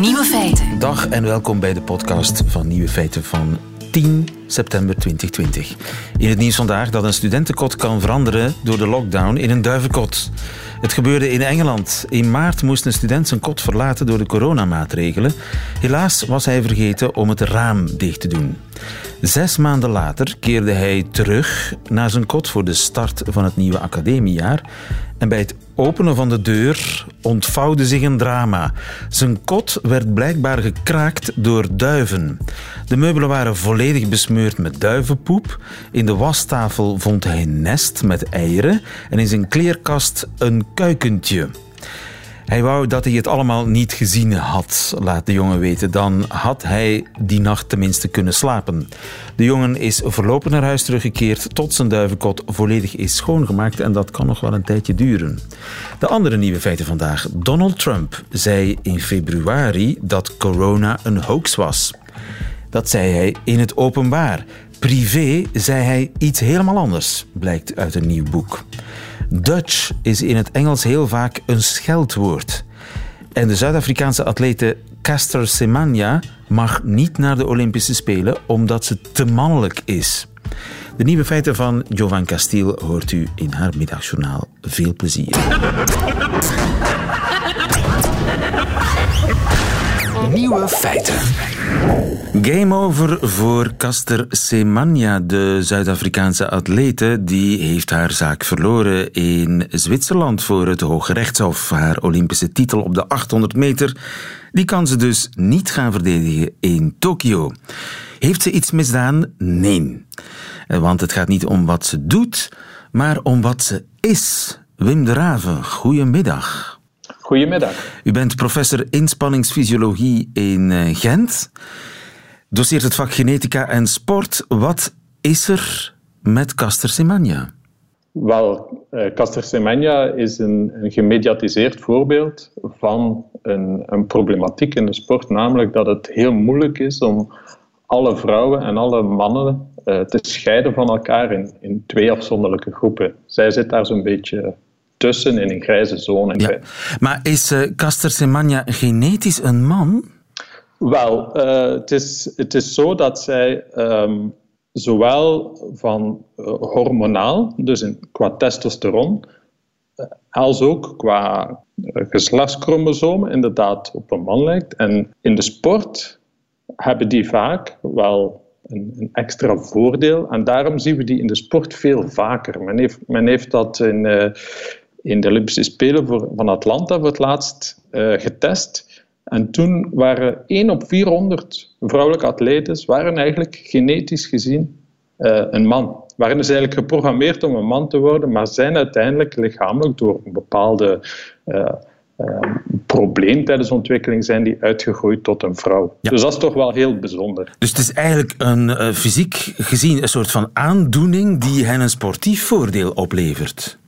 Nieuwe feiten. Dag en welkom bij de podcast van Nieuwe Feiten van 10 september 2020. In het nieuws vandaag dat een studentenkot kan veranderen door de lockdown in een duivenkot. Het gebeurde in Engeland. In maart moest een student zijn kot verlaten door de coronamaatregelen. Helaas was hij vergeten om het raam dicht te doen. Zes maanden later keerde hij terug naar zijn kot voor de start van het nieuwe academiejaar. En bij het openen van de deur ontvouwde zich een drama. Zijn kot werd blijkbaar gekraakt door duiven. De meubelen waren volledig besmeurd met duivenpoep. In de wastafel vond hij een nest met eieren en in zijn kleerkast een kuikentje. Hij wou dat hij het allemaal niet gezien had, laat de jongen weten. Dan had hij die nacht tenminste kunnen slapen. De jongen is voorlopig naar huis teruggekeerd tot zijn duivenkot volledig is schoongemaakt en dat kan nog wel een tijdje duren. De andere nieuwe feiten vandaag. Donald Trump zei in februari dat corona een hoax was. Dat zei hij in het openbaar. Privé zei hij iets helemaal anders, blijkt uit een nieuw boek. Dutch is in het Engels heel vaak een scheldwoord. En de Zuid-Afrikaanse atlete Caster Semenya mag niet naar de Olympische Spelen omdat ze te mannelijk is. De nieuwe feiten van Jovan Castiel hoort u in haar middagjournaal. Veel plezier. Nieuwe feiten. Game over voor Caster Semenya, de Zuid-Afrikaanse atlete. Die heeft haar zaak verloren in Zwitserland voor het Hoge Rechtshof. Haar Olympische titel op de 800 meter, die kan ze dus niet gaan verdedigen in Tokio. Heeft ze iets misdaan? Nee. Want het gaat niet om wat ze doet, maar om wat ze is. Wim de Raven, goedemiddag. Goedemiddag. U bent professor inspanningsfysiologie in eh, Gent. Doseert het vak genetica en sport. Wat is er met Caster Semenya? Wel, uh, Caster Semenya is een, een, gemediatiseerd voorbeeld van een, een, problematiek in de sport, namelijk dat het heel moeilijk is om alle vrouwen en alle mannen uh, te scheiden van elkaar in, in twee afzonderlijke groepen. Zij zit daar zo'n beetje tussen in een grijze zone. Ja. Maar is uh, Caster Semenya genetisch een man? Wel, uh, het, is, het is zo dat zij um, zowel van uh, hormonaal, dus in, qua testosteron, als ook qua geslachtschromosomen inderdaad op een man lijkt. En in de sport hebben die vaak wel een, een, extra voordeel. En daarom zien we die in de sport veel vaker. Men heeft, men heeft dat in, uh, in de Olympische Spelen voor, van Atlanta voor het laatst uh, getest. En toen waren 1 op 400 vrouwelijke atletes waren eigenlijk genetisch gezien uh, een man. Waren dus eigenlijk geprogrammeerd om een man te worden, maar zijn uiteindelijk lichamelijk door een bepaalde uh, probleem tijdens ontwikkeling zijn die uitgegroeid tot een vrouw. Ja. Dus dat is toch wel heel bijzonder. Dus het is eigenlijk een fysiek gezien een soort van aandoening die hen een sportief voordeel oplevert.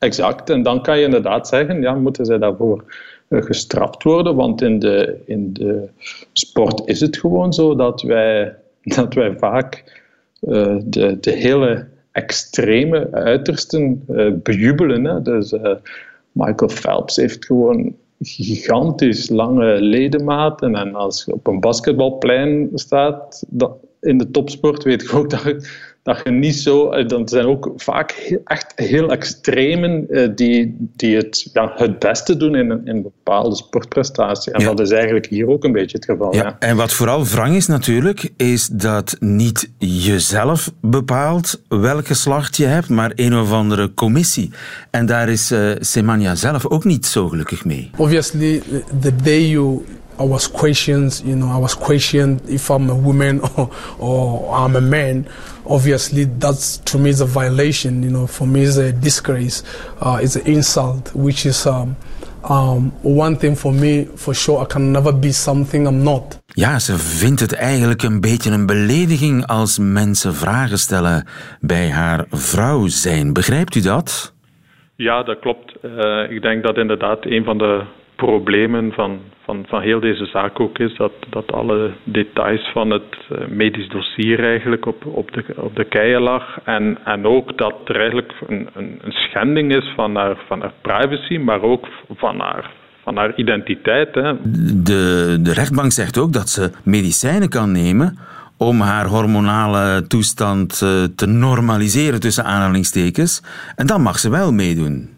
Exact, en dan kan je inderdaad zeggen, ja, moeten zij daarvoor gestraft worden? Want in de, in de sport is het gewoon zo dat wij, dat wij vaak uh, de, de hele extreme uitersten uh, bejubelen. Hè? Dus Michael Phelps heeft gewoon gigantisch lange ledematen. En als je op een basketbalplein staat dat, in de topsport, weet ik ook dat dat je niet zo... Dan zijn ook vaak heel, echt heel extremen uh, die, die het, ja, het beste doen in een, in een bepaalde sportprestatie. En ja. dat is eigenlijk hier ook een beetje het geval. Ja. En wat vooral wrang is natuurlijk, is dat niet jezelf bepaalt welk geslacht je hebt, maar een of andere commissie. En daar is uh, Semanya zelf ook niet zo gelukkig mee. Obviously, the day you I was questioned, you know, I was questioned if I'm a woman or, or I'm a man. Obviously, that's to me is a violation. You know, for me is a disgrace. Uh, it's an insult, which is um, um, one thing for me for sure. I can never be something I'm not. Ja, ze vindt het eigenlijk een beetje een belediging als mensen vragen stellen bij haar vrouw zijn. Begrijpt u dat? Ja, dat klopt. Uh, ik denk dat inderdaad een van de problemen van, van, van heel deze zaak ook is dat, dat alle details van het eh, medisch dossier eigenlijk op, op, de, op de keien lag. En, en ook dat er eigenlijk een, een, een schending is van haar, van haar privacy, maar ook van haar van haar identiteit. Hè. De, de rechtbank zegt ook dat ze medicijnen kan nemen om haar hormonale toestand eh, te normaliseren tussen aanhalingstekens. En dan mag ze wel meedoen.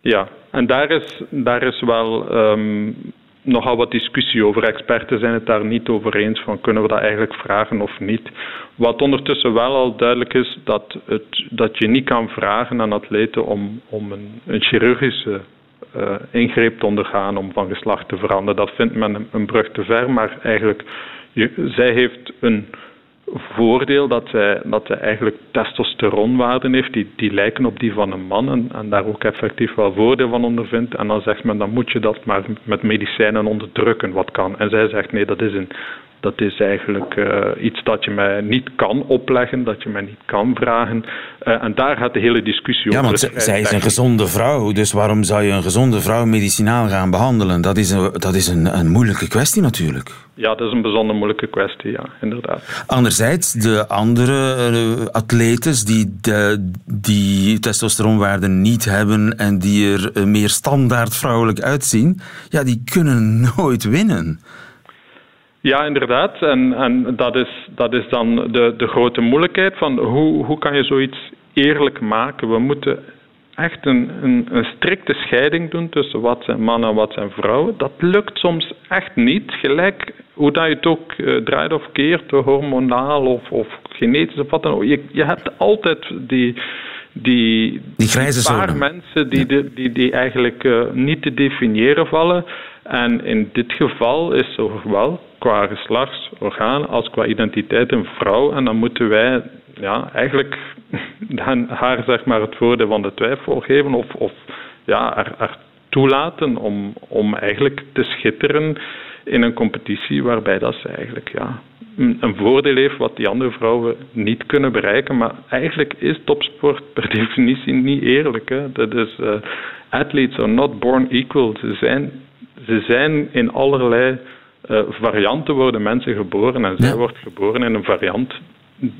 Ja, en daar is, daar is wel um, nogal wat discussie over. Experten zijn het daar niet over eens van kunnen we dat eigenlijk vragen of niet. Wat ondertussen wel al duidelijk is, dat, het, dat je niet kan vragen aan atleten om, om een, een chirurgische uh, ingreep te ondergaan om van geslacht te veranderen. Dat vindt men een, een brug te ver, maar eigenlijk, je, zij heeft een voordeel dat zij, dat zij eigenlijk testosteronwaarden heeft die, die lijken op die van een man en, en daar ook effectief wel voordeel van ondervindt. En dan zegt men, dan moet je dat maar met medicijnen onderdrukken wat kan. En zij zegt, nee, dat is een, dat is eigenlijk uh, iets dat je mij niet kan opleggen, dat je mij niet kan vragen. Uh, en daar gaat de hele discussie ja, over. Ja, want zij is een gezonde vrouw, dus waarom zou je een gezonde vrouw medicinaal gaan behandelen? Dat is een, dat is een, een moeilijke kwestie natuurlijk. Ja, dat is een bijzonder moeilijke kwestie, ja, inderdaad. Anderzijds, de andere uh, atletes die de, die testosteronwaarden niet hebben en die er meer standaard vrouwelijk uitzien, ja, die kunnen nooit winnen. Ja, inderdaad. En, en dat, is, dat is dan de, de grote moeilijkheid van hoe, hoe kan je zoiets eerlijk maken? We moeten echt een, een, een, strikte scheiding doen tussen wat zijn mannen en wat zijn vrouwen. Dat lukt soms echt niet. Gelijk hoe dat je het ook uh, draait of keert, hormonaal of, of genetisch of wat dan ook. Je, je hebt altijd die, die, die grijze paar zone. mensen die, die, die, die eigenlijk uh, niet te definiëren vallen. En in dit geval is zowel qua geslachtsorgaan als qua identiteit een vrouw. En dan moeten wij ja, eigenlijk haar zeg maar, het voordeel van de twijfel geven of, of ja, haar, toelaten om, om eigenlijk te schitteren in een competitie waarbij dat ze eigenlijk ja, een voordeel heeft wat die andere vrouwen niet kunnen bereiken. Maar eigenlijk is topsport per definitie niet eerlijk. Hè. Dat is, uh, athletes are not born equal. Ze zijn, ze zijn in allerlei uh, varianten worden mensen geboren en zij ja. wordt geboren in een variant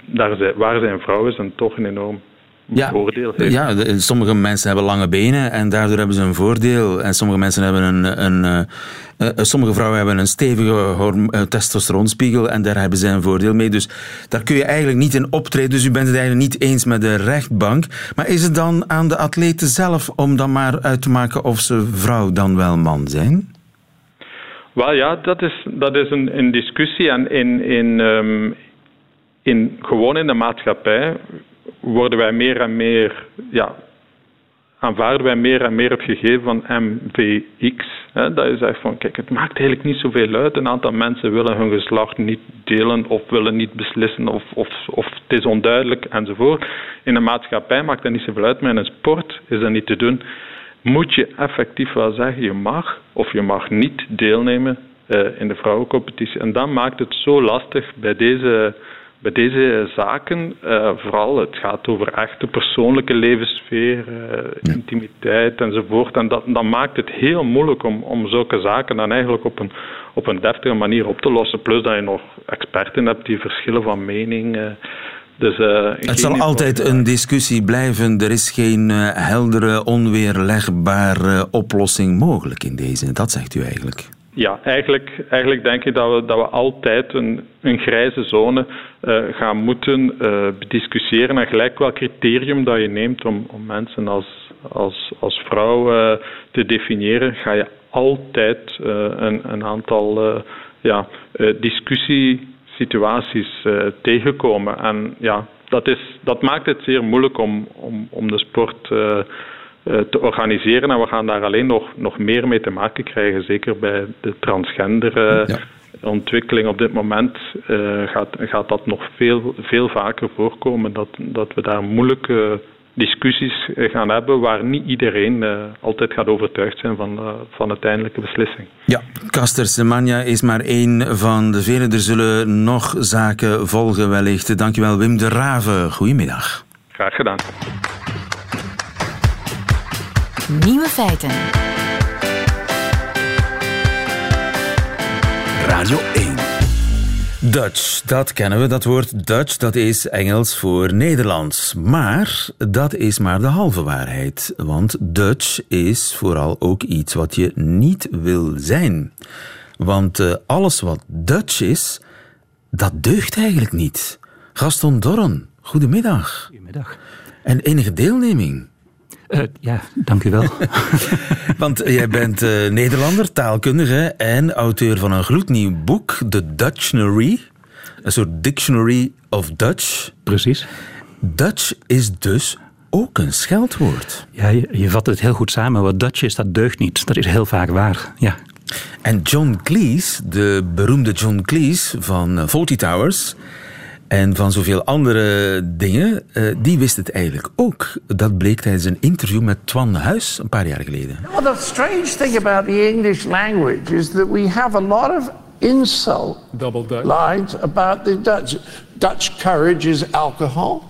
daar zij, waar zijn vrouwen zijn toch een enorm ja, voordeel heeft. Ja, de, sommige mensen hebben lange benen en daardoor hebben ze een voordeel. En sommige mensen hebben een. een uh, uh, sommige vrouwen hebben een stevige testosteronspiegel en daar hebben zij een voordeel mee. Dus daar kun je eigenlijk niet in optreden. Dus u bent het eigenlijk niet eens met de rechtbank. Maar is het dan aan de atleten zelf om dan maar uit te maken of ze vrouw dan wel man zijn? Wel ja, dat is, dat is een, discussie. En in, in, um, in, gewoon in de maatschappij worden wij meer en meer, ja, aanvaarden wij meer en meer het gegeven van MVX. Hè, dat je zegt van, kijk, het maakt eigenlijk niet zoveel uit. Een aantal mensen willen hun geslacht niet delen of willen niet beslissen of, of, of het is onduidelijk enzovoort. In de maatschappij maakt dat niet zoveel uit, maar in een sport is dat niet te doen. Moet je effectief wel zeggen, je mag of je mag niet deelnemen uh, in de vrouwencompetitie. En dat maakt het zo lastig bij deze bij deze zaken, uh, vooral het gaat over echte persoonlijke levenssfeer, uh, ja. intimiteit enzovoort. En dat, dat maakt het heel moeilijk om, om zulke zaken dan eigenlijk op een, op een deftige manier op te lossen. Plus dat je nog experten hebt die verschillen van mening. Uh, dus, het zal altijd een discussie blijven. Er is geen heldere, onweerlegbare oplossing mogelijk in deze. Dat zegt u eigenlijk. Ja, eigenlijk, eigenlijk denk ik dat we, dat we altijd een, een grijze zone uh, gaan moeten discussiëren. En gelijk welk criterium dat je neemt om, om mensen als, als, als vrouw te definiëren, ga je altijd een, een aantal ja, discussiesituaties tegenkomen. En ja, dat, is, dat maakt het zeer moeilijk om, om, om de sport te organiseren. En we gaan daar alleen nog, nog meer mee te maken krijgen, zeker bij de transgender ja. ontwikkeling op dit moment gaat, gaat dat nog veel, veel vaker voorkomen. Dat, dat we daar moeilijke discussies gaan hebben waar niet iedereen uh, altijd gaat overtuigd zijn van, uh, van uiteindelijke beslissing. Ja, Caster Semanja is maar één van de velen. Er zullen nog zaken volgen wellicht. Dankjewel Wim de Rave. Goedemiddag. Graag gedaan. Nieuwe feiten. Radio 1. Dutch, dat kennen we. Dat woord Dutch, dat is Engels voor Nederlands. Maar dat is maar de halve waarheid. Want Dutch is vooral ook iets wat je niet wil zijn. Want uh, alles wat Dutch is, dat deugt eigenlijk niet. Gaston Dorren, goedemiddag. Goedemiddag. En enige deelneming. Uh, ja, dank u wel. Want jij bent uh, Nederlander, taalkundige en auteur van een gloednieuw boek, The Dutctionary. Een soort dictionary of Dutch. Precies. Dutch is dus ook een scheldwoord. Ja, je, je vat het heel goed samen. Wat Dutch is, dat deugt niet. Dat is heel vaak waar, ja. En John Cleese, de beroemde John Cleese van Fawlty Towers en van zoveel andere dingen, uh, die wist het eigenlijk ook. Dat bleek tijdens een interview met Twan Huis een paar jaar geleden. Well, the strange thing about the English language is that we have a lot of insult Double Dutch. lines about the Dutch. Dutch courage is alcohol.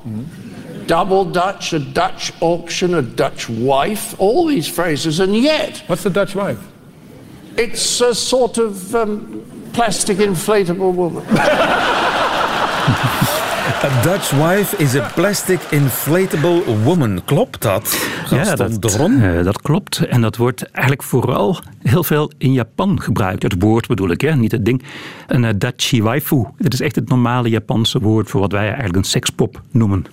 Double Dutch, a Dutch auction, a Dutch wife, all these phrases, and yet What's the Dutch wife? it's a sort of um, plastic inflatable woman. A Dutch wife is a plastic inflatable woman. Klopt dat? Ja, dat, uh, dat klopt. En dat wordt eigenlijk vooral heel veel in Japan gebruikt. Het woord bedoel ik, hè? niet het ding. Een uh, Dachi waifu. Dat is echt het normale Japanse woord voor wat wij eigenlijk een sekspop noemen.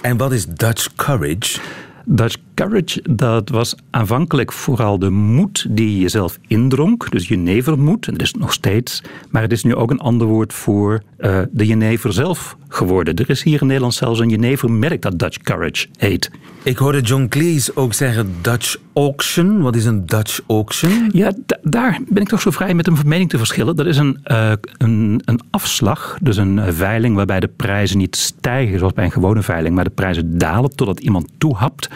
En wat is Dutch courage? Dutch courage, dat was aanvankelijk vooral de moed die je zelf indronk. Dus jenevermoed, en dat is het nog steeds. Maar het is nu ook een ander woord voor uh, de jenever zelf geworden. Er is hier in Nederland zelfs een jenevermerk dat Dutch courage heet. Ik hoorde John Cleese ook zeggen Dutch auction. Wat is een Dutch auction? Ja, daar ben ik toch zo vrij met een mening te verschillen. Dat is een, uh, een, een afslag, dus een uh, veiling waarbij de prijzen niet stijgen zoals bij een gewone veiling, maar de prijzen dalen totdat iemand toehapt.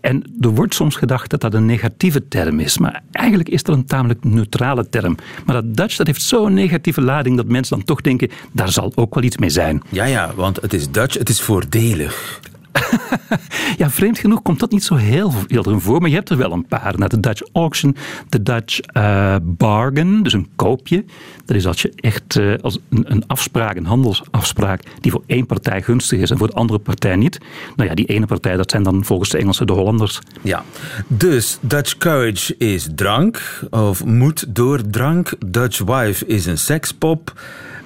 En er wordt soms gedacht dat dat een negatieve term is. Maar eigenlijk is dat een tamelijk neutrale term. Maar dat Dutch dat heeft zo'n negatieve lading dat mensen dan toch denken, daar zal ook wel iets mee zijn. Ja, ja, want het is Dutch, het is voordelig. ja, vreemd genoeg komt dat niet zo heel veel voor, maar je hebt er wel een paar. Nou, de Dutch auction, de Dutch uh, bargain, dus een koopje. Dat is als je echt uh, als een, een, afspraak, een handelsafspraak, die voor één partij gunstig is en voor de andere partij niet. Nou ja, die ene partij, dat zijn dan volgens de Engelsen de Hollanders. Ja, dus Dutch courage is drank, of moed door drank. Dutch wife is een sekspop.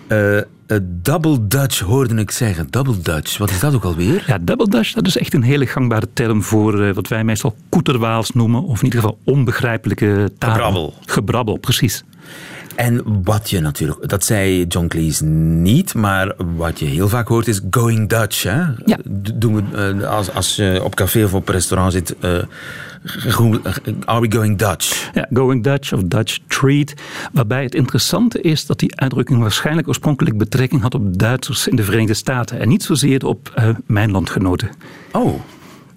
Uh, Uh, double Dutch hoorde ik zeggen. Double Dutch, wat is dat ook alweer? Ja, double Dutch, dat is echt een hele gangbare term voor uh, wat wij meestal koeterwaals noemen. Of in ieder geval onbegrijpelijke taal. Gebrabbel. Gebrabbel, precies. En wat je natuurlijk, dat zei John Cleese niet, maar wat je heel vaak hoort is going Dutch. Hè? Ja. Doen we, uh, als, als je op café of op restaurant zit, Are we going Dutch? Ja, going Dutch of Dutch treat. Waarbij het interessante is dat die uitdrukking waarschijnlijk oorspronkelijk betrekking had op Duitsers in de Verenigde Staten en niet zozeer op uh, mijn landgenoten. Oh.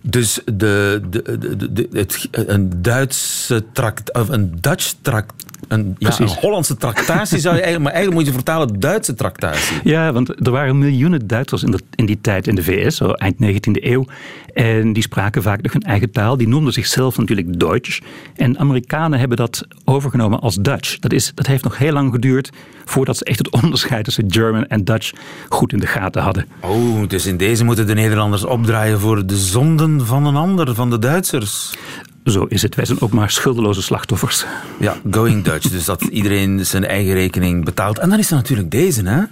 Dus de, de, de, de, het, een Duitse tract, of een Dutch tract, een, ja, een Hollandse tractatie zou je eigenlijk, maar eigenlijk moet je vertalen Duitse tractatie. Ja, want er waren miljoenen Duitsers in, in die tijd in de VS, zo eind 19e eeuw. En die spraken vaak nog hun eigen taal. Die noemden zichzelf natuurlijk Duits. En Amerikanen hebben dat overgenomen als Dutch. Dat, is, dat heeft nog heel lang geduurd voordat ze echt het onderscheid tussen German en Dutch goed in de gaten hadden. Oh, dus in deze moeten de Nederlanders opdraaien voor de zonden van een ander, van de Duitsers. Zo is het. Wij zijn ook maar schuldeloze slachtoffers. Ja, going Dutch. Dus dat iedereen zijn eigen rekening betaalt. En dan is er natuurlijk deze, hè?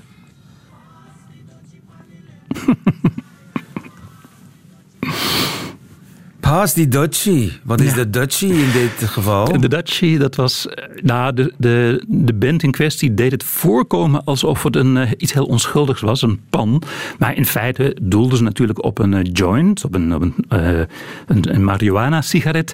Paas die Dutchie. Wat is ja. de Dutchie in dit geval? De Dutchie, dat was. Nou, de, de, de band in kwestie deed het voorkomen alsof het een, uh, iets heel onschuldigs was, een pan. Maar in feite doelden ze natuurlijk op een uh, joint, op een, op een, uh, een, een marihuana-sigaret.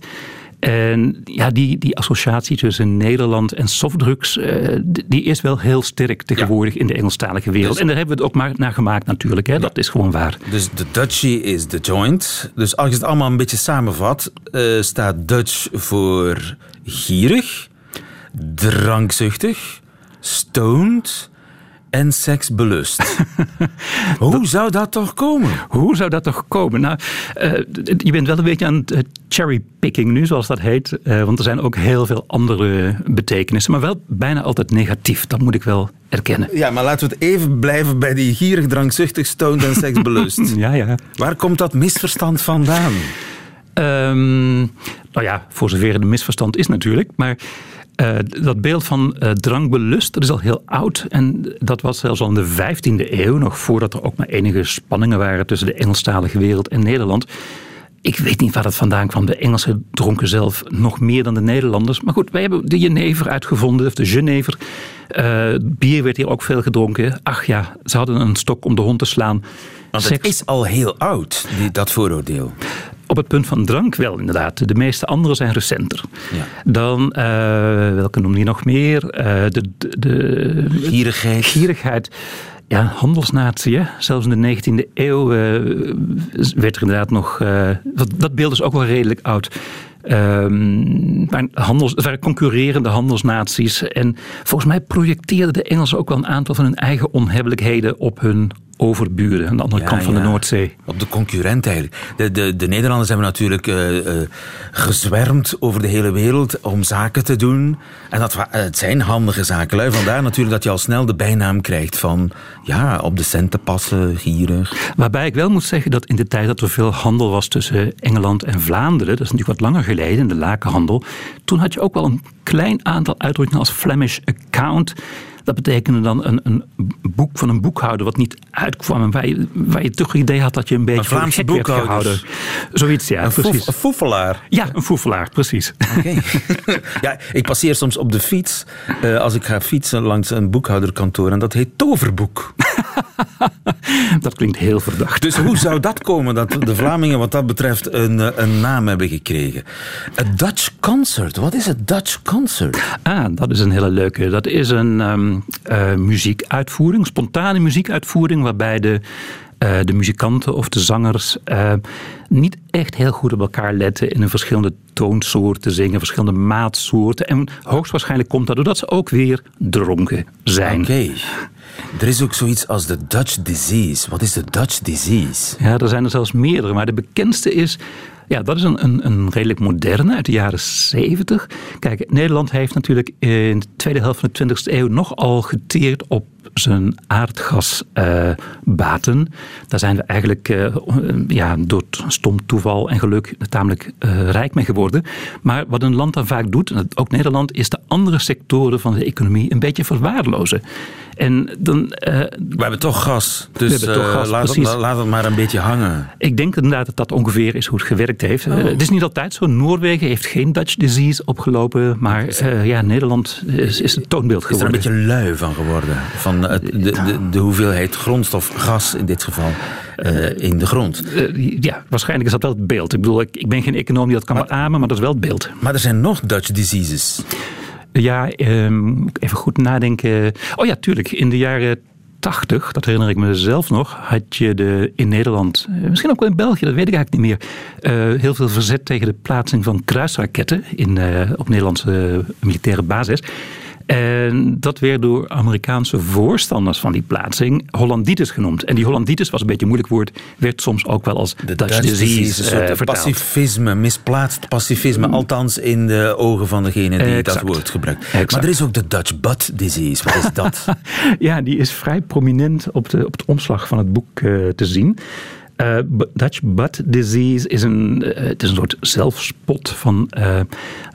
En ja, die, die associatie tussen Nederland en softdrugs, uh, die is wel heel sterk tegenwoordig ja. in de Engelstalige wereld. Dus, en daar hebben we het ook maar naar gemaakt natuurlijk, hè? Ja. dat is gewoon waar. Dus de Dutchie is de joint. Dus als je het allemaal een beetje samenvat, uh, staat Dutch voor gierig, drankzuchtig, stoned en seks belust. Hoe zou dat toch komen? Hoe zou dat toch komen? Nou, uh, je bent wel een beetje aan het uh, cherrypicking nu, zoals dat heet. Uh, want er zijn ook heel veel andere betekenissen. Maar wel bijna altijd negatief. Dat moet ik wel erkennen. Ja, maar laten we het even blijven bij die gierig, drankzuchtig, stoned en seksbelust. ja, ja. Waar komt dat misverstand vandaan? Um, nou ja, voor zover het een misverstand is natuurlijk. Maar uh, dat beeld van uh, drankbelust, dat is al heel oud. En dat was zelfs al in de 15e eeuw, nog voordat er ook maar enige spanningen waren tussen de Engelstalige wereld en Nederland. Ik weet niet waar dat vandaan kwam. De Engelsen dronken zelf nog meer dan de Nederlanders. Maar goed, wij hebben de jenever uitgevonden, of de Genever. Uh, bier werd hier ook veel gedronken. Ach ja, ze hadden een stok om de hond te slaan. Want het is al heel oud, die, dat vooroordeel. Op het punt van drank wel, inderdaad. De meeste andere zijn recenter. Ja. Dan, uh, welke noem je nog meer? Uh, de, de, de gierigheid. Gierigheid. Ja, handelsnatie. Hè? Zelfs in de 19e eeuw uh, werd er inderdaad nog. dat, dat beeld is ook wel redelijk oud. Um, maar handels, er waren concurrerende handelsnaties. En volgens mij projecteerden de Engelsen ook wel een aantal van hun eigen onhebbelijkheden op hun overburen aan de andere Ja, kant van ja. de Noordzee. Op de concurrent eigenlijk. De, de, de Nederlanders hebben natuurlijk eh, gezwermd over de hele wereld om zaken te doen. En dat, het zijn handige zaken. Vandaar natuurlijk dat je al snel de bijnaam krijgt van ja, op de centen passen, gierig. Waarbij ik wel moet zeggen dat in de tijd dat er veel handel was tussen Engeland en Vlaanderen, dat is natuurlijk wat langer geleden, in de lakenhandel, toen had je ook wel een klein aantal uitdrukkingen als Flemish account. Dat betekende dan een, een boek van een boekhouder wat niet uitkwam en waar je, waar je toch het idee had dat je een beetje Een Vlaamse boekhouder. Zoiets, ja, Een, precies. een foefelaar. Ja, een foefelaar, precies. Oké. ja, ik passeer soms op de fiets eh, als ik ga fietsen langs een boekhouderkantoor en dat heet Toverboek. dat klinkt heel verdacht. Dus hoe zou dat komen dat de Vlamingen wat dat betreft een, eh, een naam hebben gekregen? Een Dutch concert. Wat is het Dutch concert? Ah, dat is een hele leuke. Dat is een ehm, eh, muziekuitvoering, spontane muziekuitvoering, waarbij de, eh, de muzikanten of de zangers eh, niet echt heel goed op elkaar letten in een verschillende toonsoorten zingen, verschillende maatsoorten. En hoogstwaarschijnlijk komt dat doordat ze ook weer dronken zijn. Oké. Er is ook zoiets als de Dutch disease. Wat is de Dutch disease? Ja, er zijn er zelfs meerdere, maar de bekendste is. Ja, dat is een, een, een redelijk moderne uit de jaren 70. Kijk, Nederland heeft natuurlijk in de tweede helft van de 20e eeuw nogal geteerd op zijn aardgasbaten. Daar zijn we eigenlijk eh, ja, door stom toeval en geluk tamelijk eh, rijk mee geworden. Maar wat een land dan vaak doet, en ook Nederland, is de andere sectoren van de economie een beetje verwaarlozen. En dan, eh, We hebben toch gas. Dus hebben toch gas, laat, het, precies. laat het maar een beetje hangen. Ik denk inderdaad dat dat ongeveer is hoe het gewerkt heeft. Oh. Het is niet altijd zo. Noorwegen heeft geen Dutch disease opgelopen. Maar ja, Nederland is, is het toonbeeld Is er een geworden. beetje lui van geworden? Van het, de, de, de hoeveelheid grondstof, gas in dit geval, eh, in de grond. Eh, ja, waarschijnlijk is dat wel het beeld. Ik bedoel, ik, ik ben geen econoom die dat kan beamen, maar dat is wel het beeld. Maar er zijn nog Dutch diseases. Ja, ehm, even goed nadenken. Oh ja, tuurlijk. In de jaren 80, dat herinner ik mezelf nog, had je de, in Nederland, eh, misschien ook wel in België, dat weet ik eigenlijk niet meer, eh, heel veel verzet tegen de plaatsing van kruisraketten in, eh, op Nederlandse militaire basis. En dat werd door Amerikaanse voorstanders van die plaatsing Hollanditis genoemd. En die Hollanditis was een beetje een moeilijk woord, werd soms ook wel als De Dutch, disease, vertaald. pacifisme, misplaatst pacifisme, althans in de ogen van degene die dat woord gebruikt. Exact. Maar er is ook de Dutch butt disease. Wat is dat? Ja, die is vrij prominent op de, op de omslag van het boek eh, te zien. Eh, Dutch butt disease is een, eh, het is een soort zelfspot van eh,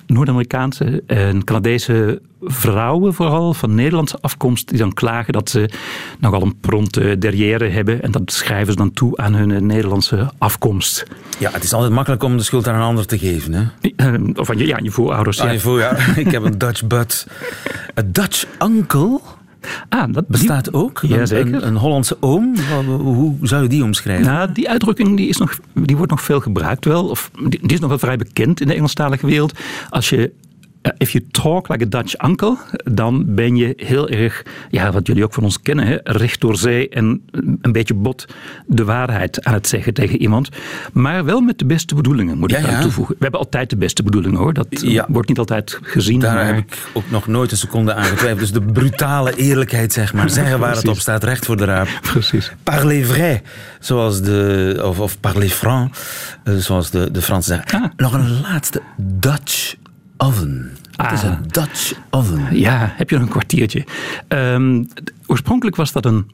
Noord-Amerikaanse en Canadese vrouwen, vooral van Nederlandse afkomst, die dan klagen dat ze nogal een pronte derrière hebben. En dat schrijven ze dan toe aan hun Nederlandse afkomst. Ja, het is altijd makkelijk om de schuld aan een ander te geven. Hè? Of aan je, ja, aan je voorouders. Ja. je ik heb een Dutch butt. Een Dutch uncle Ah, dat bestaat ook. Een- Jazeker. Een, een Hollandse oom. Hoe- zou je die omschrijven? Nou, die uitdrukking die is nog, die wordt nog veel gebruikt wel. Of, die, is nog wel vrij bekend in de Engelstalige wereld. Als je if you talk like a Dutch uncle, dan ben je heel erg, ja, wat jullie ook van ons kennen, hè, recht door zee en een beetje bot de waarheid aan het zeggen tegen iemand. Maar wel met de beste bedoelingen, moet ik ja, toevoegen. We hebben altijd de beste bedoelingen hoor. Dat wordt niet altijd gezien. Daar heb ik ook nog nooit een seconde aan getwijfeld. Dus de brutale eerlijkheid, zeg maar. Zeggen waar het op staat, recht voor de raap. Precies. Parlez vrai, zoals de, of, of parlez franc, eh, zoals de, de Fransen zeggen. Ah. Nog een laatste. Dutch oven. Het is een ah. Dutch oven. Ja, heb je nog een kwartiertje. Ehm, oorspronkelijk was dat een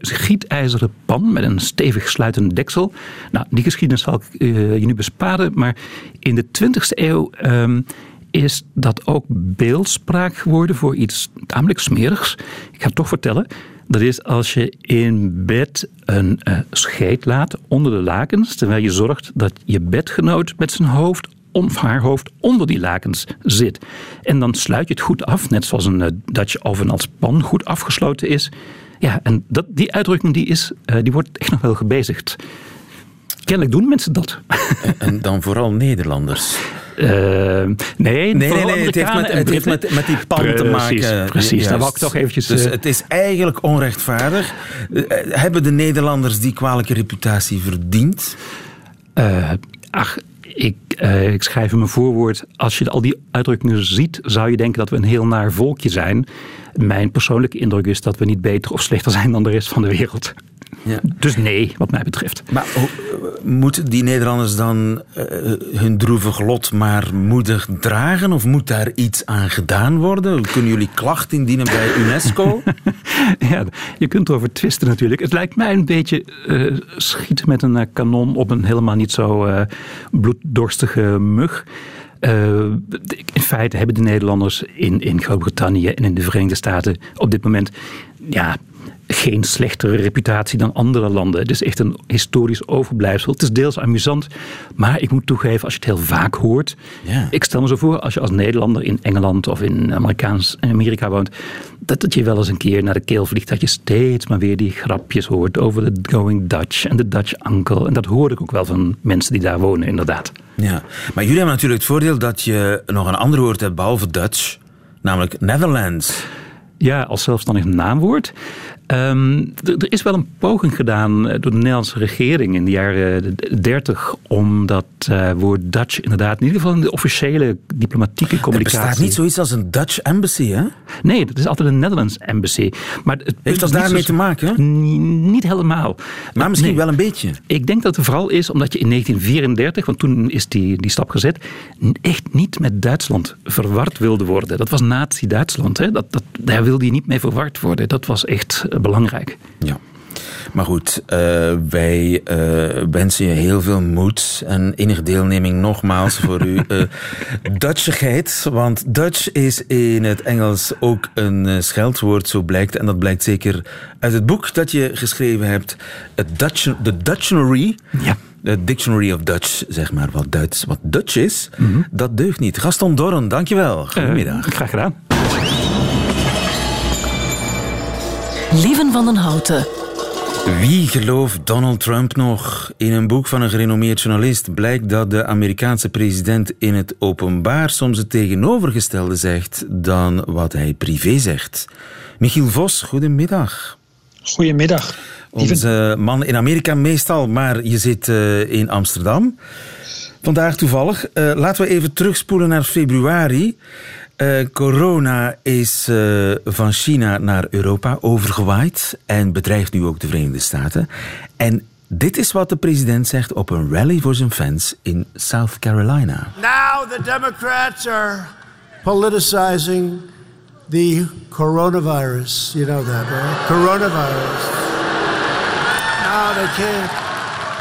gietijzeren pan met een stevig sluitend deksel. Nou, die geschiedenis zal ik uh, je nu besparen, maar in de 20e eeuw um, is dat ook beeldspraak geworden voor iets tamelijk smerigs. Ik ga het toch vertellen. Dat is als je in bed een uh, scheet laat onder de lakens, terwijl je zorgt dat je bedgenoot met zijn hoofd of haar hoofd onder die lakens zit. En dan sluit je het goed af, net zoals een Dutch oven als pan goed afgesloten is. Ja, en dat, die uitdrukking die is, uh, die wordt echt nog wel gebezigd. Kennelijk doen mensen dat. En dan vooral Nederlanders. Uh, nee, nee, nee, nee het heeft, met, het heeft met, met die pan precies, te maken. Precies, daar wou ik toch eventjes... Dus het is eigenlijk onrechtvaardig. hebben de Nederlanders die kwalijke reputatie verdiend? Ach, ik, uh, ik schrijf in mijn voorwoord, als je al die uitdrukkingen ziet, zou je denken dat we een heel naar volkje zijn. Mijn persoonlijke indruk is dat we niet beter of slechter zijn dan de rest van de wereld. Ja. Dus nee, wat mij betreft. Maar moeten die Nederlanders dan uh, hun droevig lot maar moedig dragen? Of moet daar iets aan gedaan worden? Kunnen jullie klachten indienen bij UNESCO? ja, je kunt erover twisten natuurlijk. Het lijkt mij een beetje uh, schieten met een kanon op een helemaal niet zo bloeddorstige mug. in feite hebben de Nederlanders in, in Groot-Brittannië en in de Verenigde Staten op dit moment ja, geen slechtere reputatie dan andere landen. Het is echt een historisch overblijfsel. Het is deels amusant, maar ik moet toegeven, als je het heel vaak hoort. Ja. Ik stel me zo voor, als je als Nederlander in Engeland of in Amerikaans, Amerika woont, dat het je wel eens een keer naar de keel vliegt. Dat je steeds maar weer die grapjes hoort over de going Dutch en de Dutch uncle. En dat hoor ik ook wel van mensen die daar wonen, inderdaad. Ja, maar jullie hebben natuurlijk het voordeel dat je nog een ander woord hebt behalve Dutch, namelijk Netherlands. Ja, als zelfstandig naamwoord. Um, er is wel een poging gedaan eh, door de Nederlandse regering in de jaren 30 om dat uh, woord Dutch inderdaad, in ieder geval in de officiële diplomatieke communicatie. Er bestaat niet zoiets als een Dutch embassy, hè? Nee, dat is altijd een Netherlands embassy. Maar het Heeft dat daarmee te maken? Niet helemaal. Maar misschien wel een beetje. Ik denk dat het vooral is omdat je in 1934, want toen is die, die stap gezet, echt niet met Duitsland verward wilde worden. Dat was Nazi-Duitsland. Dat, dat, daar wilde je niet mee verward worden. Dat was echt belangrijk. Ja. Maar goed, uh, wij uh, wensen je heel veel moed en enige deelneming nogmaals voor uw uh, Dutchigheid. Want Dutch is in het Engels ook een scheldwoord, zo blijkt. En dat blijkt zeker uit het boek dat je geschreven hebt, het Dutch, The Dutchionary. Ja. De Dictionary of Dutch, zeg maar, wat Duits, wat Dutch is, mm -hmm. dat deugt niet. Gaston Dorren, dankjewel. Goedemiddag. graag gedaan. Lieven van den Houten. Wie gelooft Donald Trump nog? In een boek van een gerenommeerd journalist blijkt dat de Amerikaanse president in het openbaar soms het tegenovergestelde zegt dan wat hij privé zegt. Michiel Vos, goedemiddag. Goedemiddag. Onze man in Amerika meestal, maar je zit uh, in Amsterdam. Vandaag toevallig. Uh, laten we even terugspoelen naar februari. Uh, corona is uh, van China naar Europa overgewaaid en bedreigt nu ook de Verenigde Staten. En dit is wat de president zegt op een rally voor zijn fans in South Carolina. Now the Democrats are politicizing the coronavirus. You know that, right? Coronavirus. No, they can't.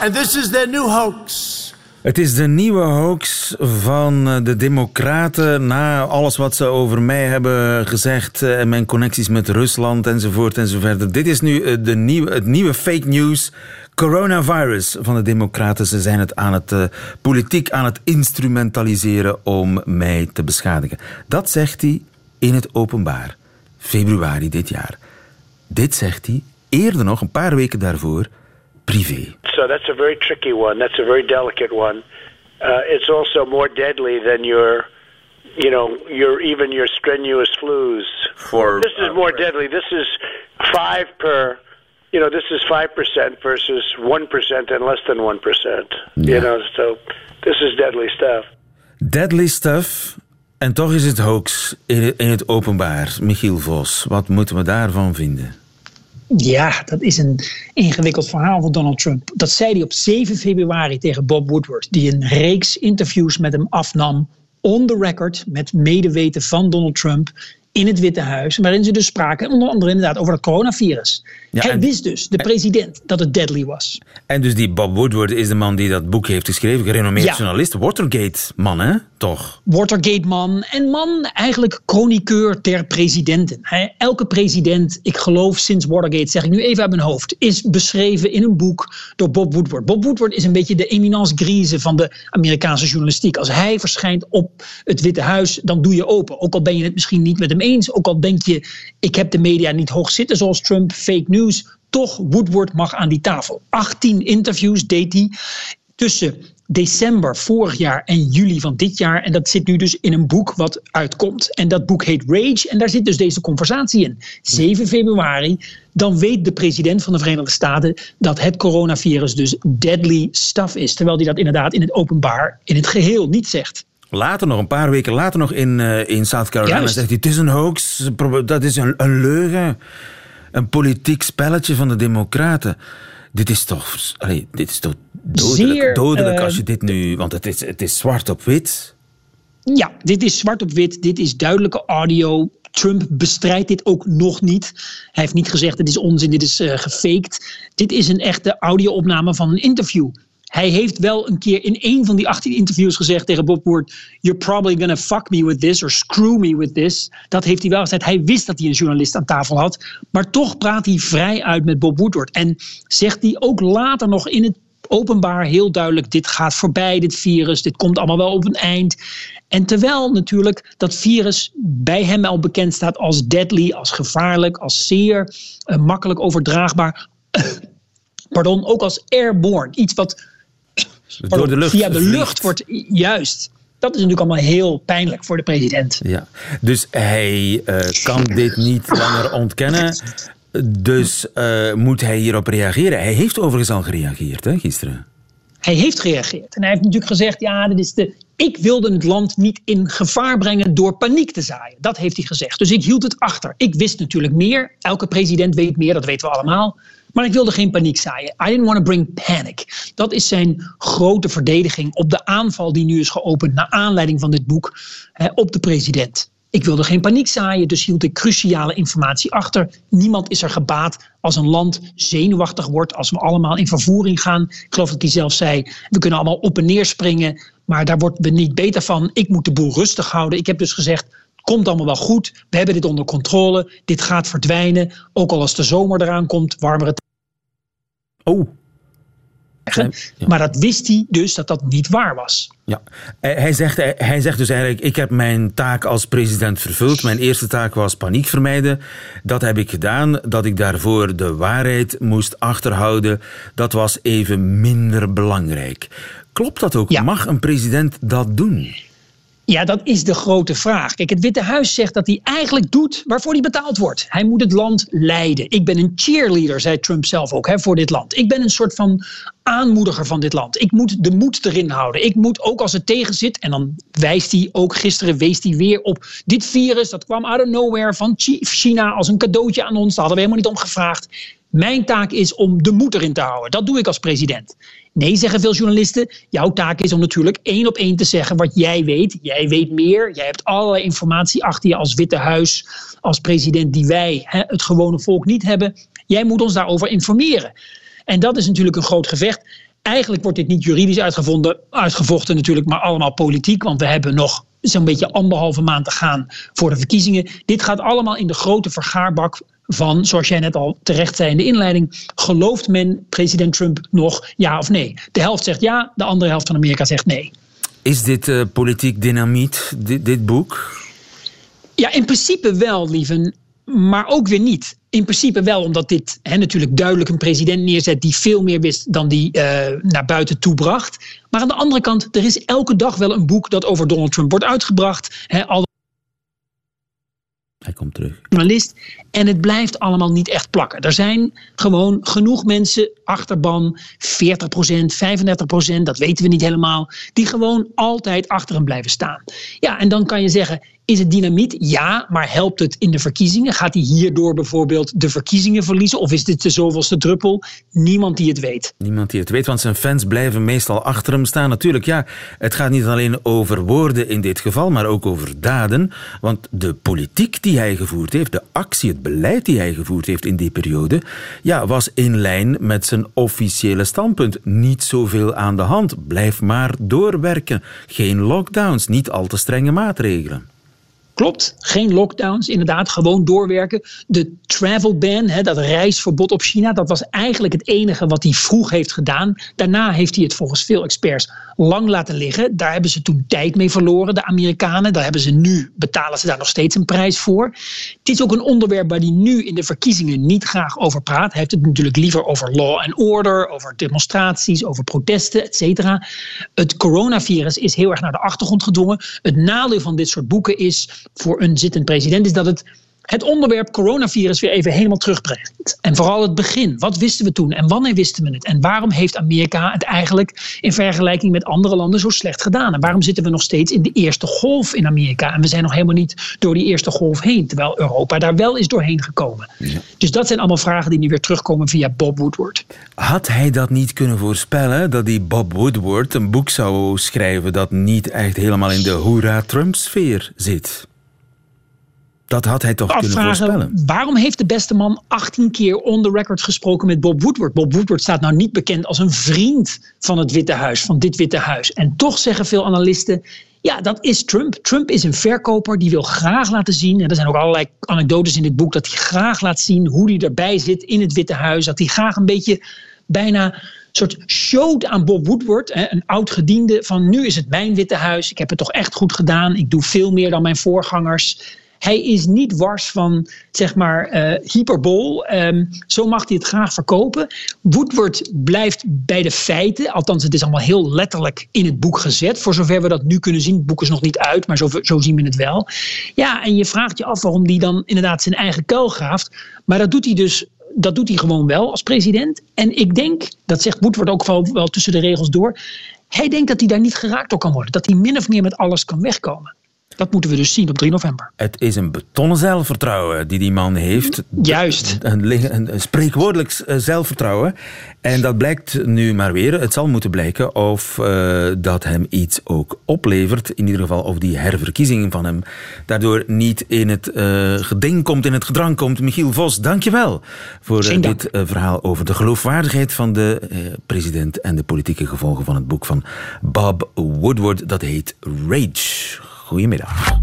And this is their new hoax. Het is de nieuwe hoax van eh, de Democraten na alles wat ze over mij hebben gezegd eh, en mijn connecties met Rusland enzovoort enzovoort. Dit is nu eh, de nieuwe, het nieuwe fake news coronavirus van de Democraten. Ze zijn het aan het politiek aan het instrumentaliseren om mij te beschadigen. Dat zegt hij in het openbaar, februari dit jaar. Dit zegt hij eerder nog, een paar weken daarvoor, privé. So that's a very tricky one. That's a very delicate one. Uh, it's also more deadly than your you know, your even your strenuous flus. For This is more deadly. This is five per. You know, this is five percent versus one percent and less than one percent. Yeah. You know, so this is deadly stuff. deadly stuff. En toch is het hoax in het openbaar. Michiel Vos, wat moeten we daarvan vinden? Ja, dat is een ingewikkeld verhaal van Donald Trump. Dat zei hij op 7 februari tegen Bob Woodward, die een reeks interviews met hem afnam. On the record, met medeweten van Donald Trump in het Witte Huis. Waarin ze dus spraken, onder andere inderdaad, over het coronavirus. Ja, Hij en- wist dus, de president, dat het deadly was. En dus die Bob Woodward is de man die dat boek heeft geschreven. Gerenommeerd Ja. journalist. Watergate-man, hè? Toch? Watergate-man en man eigenlijk chroniqueur ter presidenten. Hij- elke president, ik geloof sinds Watergate, zeg ik nu even uit mijn hoofd, is beschreven in een boek door Bob Woodward. Bob Woodward is een beetje de eminence grise van de Amerikaanse journalistiek. Als hij verschijnt op het Witte Huis, dan doe je open. Ook al ben je het misschien niet met hem eens, ook al denk je, ik heb de media niet hoog zitten zoals Trump, fake news. Toch, Woodward mag aan die tafel. 18 interviews deed hij tussen december vorig jaar en juli van dit jaar. En dat zit nu dus in een boek wat uitkomt. En dat boek heet Rage. En daar zit dus deze conversatie in. 7 februari. Dan weet de president van de Verenigde Staten dat het coronavirus dus deadly stuff is. Terwijl hij dat inderdaad in het openbaar, in het geheel niet zegt. Later nog, een paar weken later nog in, eh, in South Carolina, Juist. zegt hij: Het is een hoax, dat is een, een leugen. Een politiek spelletje van de Democraten. Dit is toch, allee, dit is toch dodelijk, Zeer, dodelijk eh, als je dit nu. Want het is, het is zwart op wit. Ja, dit is zwart op wit. Dit is duidelijke audio. Trump bestrijdt dit ook nog niet. Hij heeft niet gezegd: het is onzin, dit is eh, gefaked. Dit is een echte audio-opname van een interview. Hij heeft wel een keer in een van die 18 interviews gezegd tegen Bob Wood: You're probably gonna fuck me with this or screw me with this. Dat heeft hij wel gezegd. Hij wist dat hij een journalist aan tafel had. Maar toch praat hij vrij uit met Bob Woodward. En zegt hij ook later nog in het openbaar heel duidelijk: dit gaat voorbij, dit virus, dit komt allemaal wel op een eind. En terwijl natuurlijk dat virus bij hem al bekend staat als deadly, als gevaarlijk, als zeer eh, makkelijk overdraagbaar. Pardon, ook als airborne. Iets wat Door de lucht. via de lucht wordt. Juist. Dat is natuurlijk allemaal heel pijnlijk voor de president. Ja, dus hij eh, kan dit niet langer ontkennen. Dus eh, moet hij hierop reageren. Hij heeft overigens al gereageerd hè, gisteren. Hij heeft gereageerd. En hij heeft natuurlijk gezegd: ja, dit is de. Ik wilde het land niet in gevaar brengen door paniek te zaaien. Dat heeft hij gezegd. Dus ik hield het achter. Ik wist natuurlijk meer. Elke president weet meer, dat weten we allemaal. Maar ik wilde geen paniek zaaien. I didn't want to bring panic. Dat is zijn grote verdediging op de aanval die nu is geopend naar aanleiding van dit boek hè, op de president. Ik wilde geen paniek zaaien, dus hield ik cruciale informatie achter. Niemand is er gebaat als een land zenuwachtig wordt, als we allemaal in vervoering gaan. Ik geloof dat hij zelf zei, we kunnen allemaal op en neer springen, maar daar worden we niet beter van. Ik moet de boel rustig houden. Ik heb dus gezegd, komt allemaal wel goed. We hebben dit onder controle. Dit gaat verdwijnen. Ook al als de zomer eraan komt, warmere Oh. Maar dat wist hij dus dat dat niet waar was. ja. Hij, hij zegt, hij, hij zegt dus eigenlijk, ik heb mijn taak als president vervuld. Mijn eerste taak was paniek vermijden. Dat heb ik gedaan. Dat ik daarvoor de waarheid moest achterhouden, dat was even minder belangrijk. Klopt dat ook? Ja. Mag een president dat doen? Ja, dat is de grote vraag. Kijk, het Witte Huis zegt dat hij eigenlijk doet waarvoor hij betaald wordt. Hij moet het land leiden. Ik ben een cheerleader, zei Trump zelf ook, hè, voor dit land. Ik ben een soort van aanmoediger van dit land. Ik moet de moed erin houden. Ik moet ook als het tegen zit, en dan wijst hij ook, gisteren wees hij weer op dit virus. Dat kwam out of nowhere van Chi- China als een cadeautje aan ons. Daar hadden we helemaal niet om gevraagd. Mijn taak is om de moed erin te houden. Dat doe ik als president. Nee, zeggen veel journalisten. Jouw taak is om natuurlijk één op één te zeggen wat jij weet. Jij weet meer. Jij hebt allerlei informatie achter je als Witte Huis, als president die wij, het gewone volk, niet hebben. Jij moet ons daarover informeren. En dat is natuurlijk een groot gevecht. Eigenlijk wordt dit niet juridisch uitgevonden, uitgevochten natuurlijk, maar allemaal politiek. Want we hebben nog zo'n beetje anderhalve maand te gaan voor de verkiezingen. Dit gaat allemaal in de grote vergaarbak van, zoals jij net al terecht zei in de inleiding, gelooft men president Trump nog ja of nee? De helft zegt ja, de andere helft van Amerika zegt nee. Is dit eh, politiek dynamiet, dit, dit boek? Ja, in principe wel, lieven, maar ook weer niet. in principe wel, omdat dit hè, natuurlijk duidelijk een president neerzet die veel meer wist dan die uh, naar buiten toe bracht. Maar aan de andere kant, er is elke dag wel een boek dat over Donald Trump wordt uitgebracht. Hè, al hij komt terug. Journalist. En het blijft allemaal niet echt plakken. Er zijn gewoon genoeg mensen, achterban, 40% 35% dat weten we niet helemaal, die gewoon altijd achter hem blijven staan. Ja, en dan kan je zeggen, is het dynamiet? Ja, maar helpt het in de verkiezingen? Gaat hij hierdoor bijvoorbeeld de verkiezingen verliezen? Of is dit de zoveelste druppel? Niemand die het weet. Niemand die het weet, want zijn fans blijven meestal achter hem staan. Natuurlijk, ja, het gaat niet alleen over woorden in dit geval, maar ook over daden. Want de politiek die hij gevoerd heeft, de actie, het beleid die hij gevoerd heeft in die periode, ja, was in lijn met zijn officiële standpunt. Niet zoveel aan de hand. Blijf maar doorwerken. Geen lockdowns, niet al te strenge maatregelen. Klopt, geen lockdowns, inderdaad, gewoon doorwerken. De travel ban, hè, dat reisverbod op China, dat was eigenlijk het enige wat hij vroeg heeft gedaan. Daarna heeft hij het volgens veel experts lang laten liggen. Daar hebben ze toen tijd mee verloren, de Amerikanen. Daar hebben ze nu, betalen ze daar nog steeds een prijs voor. Het is ook een onderwerp waar hij nu in de verkiezingen niet graag over praat. Hij heeft het natuurlijk liever over law and order, over demonstraties, over protesten, et cetera. Het coronavirus is heel erg naar de achtergrond gedwongen. Het nadeel van dit soort boeken is voor een zittend president is dat het het onderwerp coronavirus weer even helemaal terugbrengt. En vooral het begin. Wat wisten we toen en wanneer wisten we het? En waarom heeft Amerika het eigenlijk in vergelijking met andere landen zo slecht gedaan? En waarom zitten we nog steeds in de eerste golf in Amerika? En we zijn nog helemaal niet door die eerste golf heen, terwijl Europa daar wel is doorheen gekomen. Dus dat zijn allemaal vragen die nu weer terugkomen via Bob Woodward. Had hij dat niet kunnen voorspellen, dat die Bob Woodward een boek zou schrijven dat niet echt helemaal in de hoera-Trump-sfeer zit? Dat had hij toch kunnen voorspellen. Waarom heeft de beste man 18 keer on the record gesproken met Bob Woodward? Bob Woodward staat nou niet bekend als een vriend van het Witte Huis, van dit Witte Huis. En toch zeggen veel analisten. Ja, dat is Trump. Trump is een verkoper die wil graag laten zien. En er zijn ook allerlei anekdotes in dit boek dat hij graag laat zien hoe hij erbij zit in het Witte Huis. Dat hij graag een beetje bijna soort showt aan Bob Woodward, een oud gediende, van nu is het mijn Witte Huis. Ik heb het toch echt goed gedaan. Ik doe veel meer dan mijn voorgangers. Hij is niet wars van, zeg maar, uh, hyperbol. Um, zo mag hij het graag verkopen. Woodward blijft bij de feiten. Althans, het is allemaal heel letterlijk in het boek gezet. Voor zover we dat nu kunnen zien. Het boek is nog niet uit, maar zo, zo zien we het wel. Ja, en je vraagt je af waarom hij dan inderdaad zijn eigen kuil graaft. Maar dat doet hij dus dat doet hij gewoon wel als president. En ik denk, dat zegt Woodward ook wel, wel tussen de regels door. Hij denkt dat hij daar niet geraakt door kan worden. Dat hij min of meer met alles kan wegkomen. Dat moeten we dus zien op 3 november. Het is een betonnen zelfvertrouwen die die man heeft. Juist. Een, een, spreekwoordelijk eh, zelfvertrouwen. En dat blijkt nu maar weer. Het zal moeten blijken of uh, dat hem iets ook oplevert. In ieder geval of die herverkiezing van hem daardoor niet in het uh, geding komt, in het gedrang komt. Michiel Vos, dankjewel voor dit verhaal over de geloofwaardigheid van de president en de politieke gevolgen van het boek van Bob Woodward. Dat heet Rage. Goedemiddag.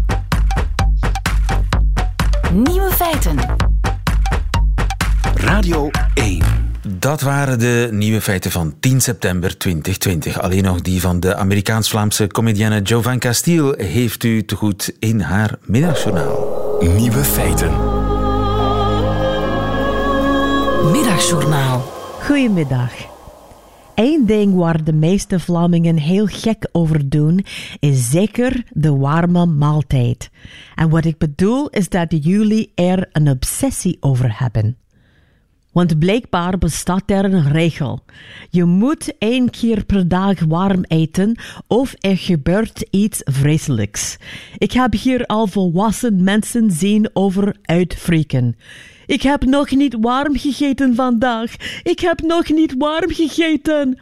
Nieuwe feiten. Radio 1. Dat waren de nieuwe feiten van 10 september 2020. Alleen nog die van de Amerikaans-Vlaamse comedienne Jovan Castile heeft u te goed in haar middagjournaal. Nieuwe feiten. Middagjournaal. Goedemiddag. Eén ding waar de meeste Vlamingen heel gek over doen, is zeker de warme maaltijd. En wat ik bedoel is dat jullie er een obsessie over hebben. Want blijkbaar bestaat er een regel. Je moet één keer per dag warm eten of er gebeurt iets vreselijks. Ik heb hier al volwassen mensen zien over uitfrieken. Ik heb nog niet warm gegeten vandaag. Ik heb nog niet warm gegeten.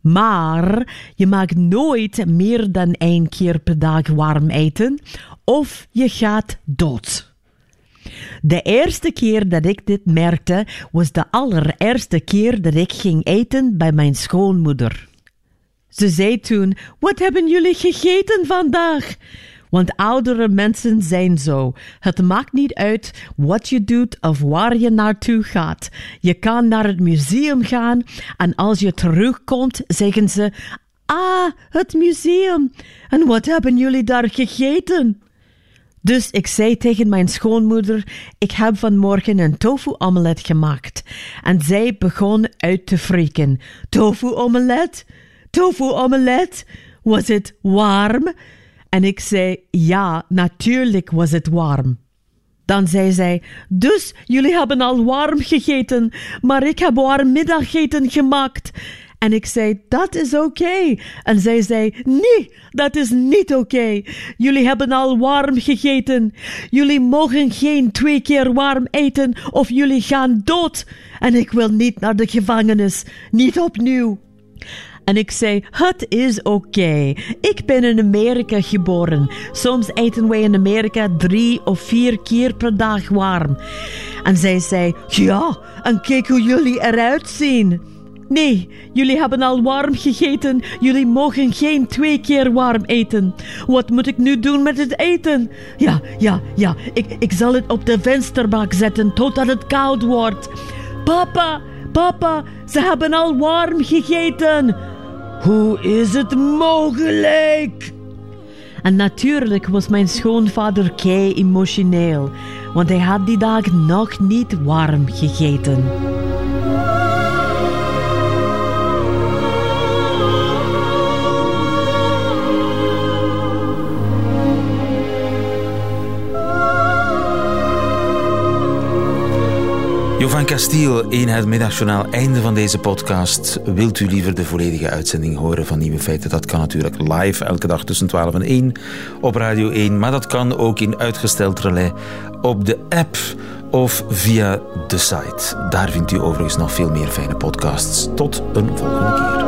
Maar je mag nooit meer dan één keer per dag warm eten, of je gaat dood. De eerste keer dat ik dit merkte, was de allereerste keer dat ik ging eten bij mijn schoonmoeder. Ze zei toen: Wat hebben jullie gegeten vandaag? Want oudere mensen zijn zo. Het maakt niet uit wat je doet of waar je naartoe gaat. Je kan naar het museum gaan en als je terugkomt, zeggen ze: Ah, het museum. En wat hebben jullie daar gegeten? Dus ik zei tegen mijn schoonmoeder: Ik heb vanmorgen een tofu-omelet gemaakt. En zij begon uit te frieken. Tofu-omelet? Tofu-omelet? Was het warm? En ik zei: Ja, natuurlijk was het warm. Dan zei zij: Dus jullie hebben al warm gegeten, maar ik heb warm middageten gemaakt. En ik zei, dat is oké. En zij zei, nee, dat is niet oké. Jullie hebben al warm gegeten. Jullie mogen geen twee keer warm eten of jullie gaan dood. En ik wil niet naar de gevangenis. Niet opnieuw. En ik zei: Het is oké. Ik ben in Amerika geboren. Soms eten wij in Amerika drie of vier keer per dag warm. En zij zei: Ja, en kijk hoe jullie eruit zien. Nee, jullie hebben al warm gegeten. Jullie mogen geen twee keer warm eten. Wat moet ik nu doen met het eten? Ja, ja, ja. Ik, ik zal het op de vensterbank zetten totdat het koud wordt. Papa, papa, ze hebben al warm gegeten. Hoe is het mogelijk? En natuurlijk was mijn schoonvader kei emotioneel, want hij had die dag nog niet warm gegeten. Jovan Castiel in het middagjournaal. Einde van deze podcast. Wilt u liever de volledige uitzending horen van Nieuwe Feiten? Dat kan natuurlijk live elke dag tussen 12 en 1 op Radio 1. Maar dat kan ook in uitgesteld relais op de app of via de site. Daar vindt u overigens nog veel meer fijne podcasts. Tot een volgende keer.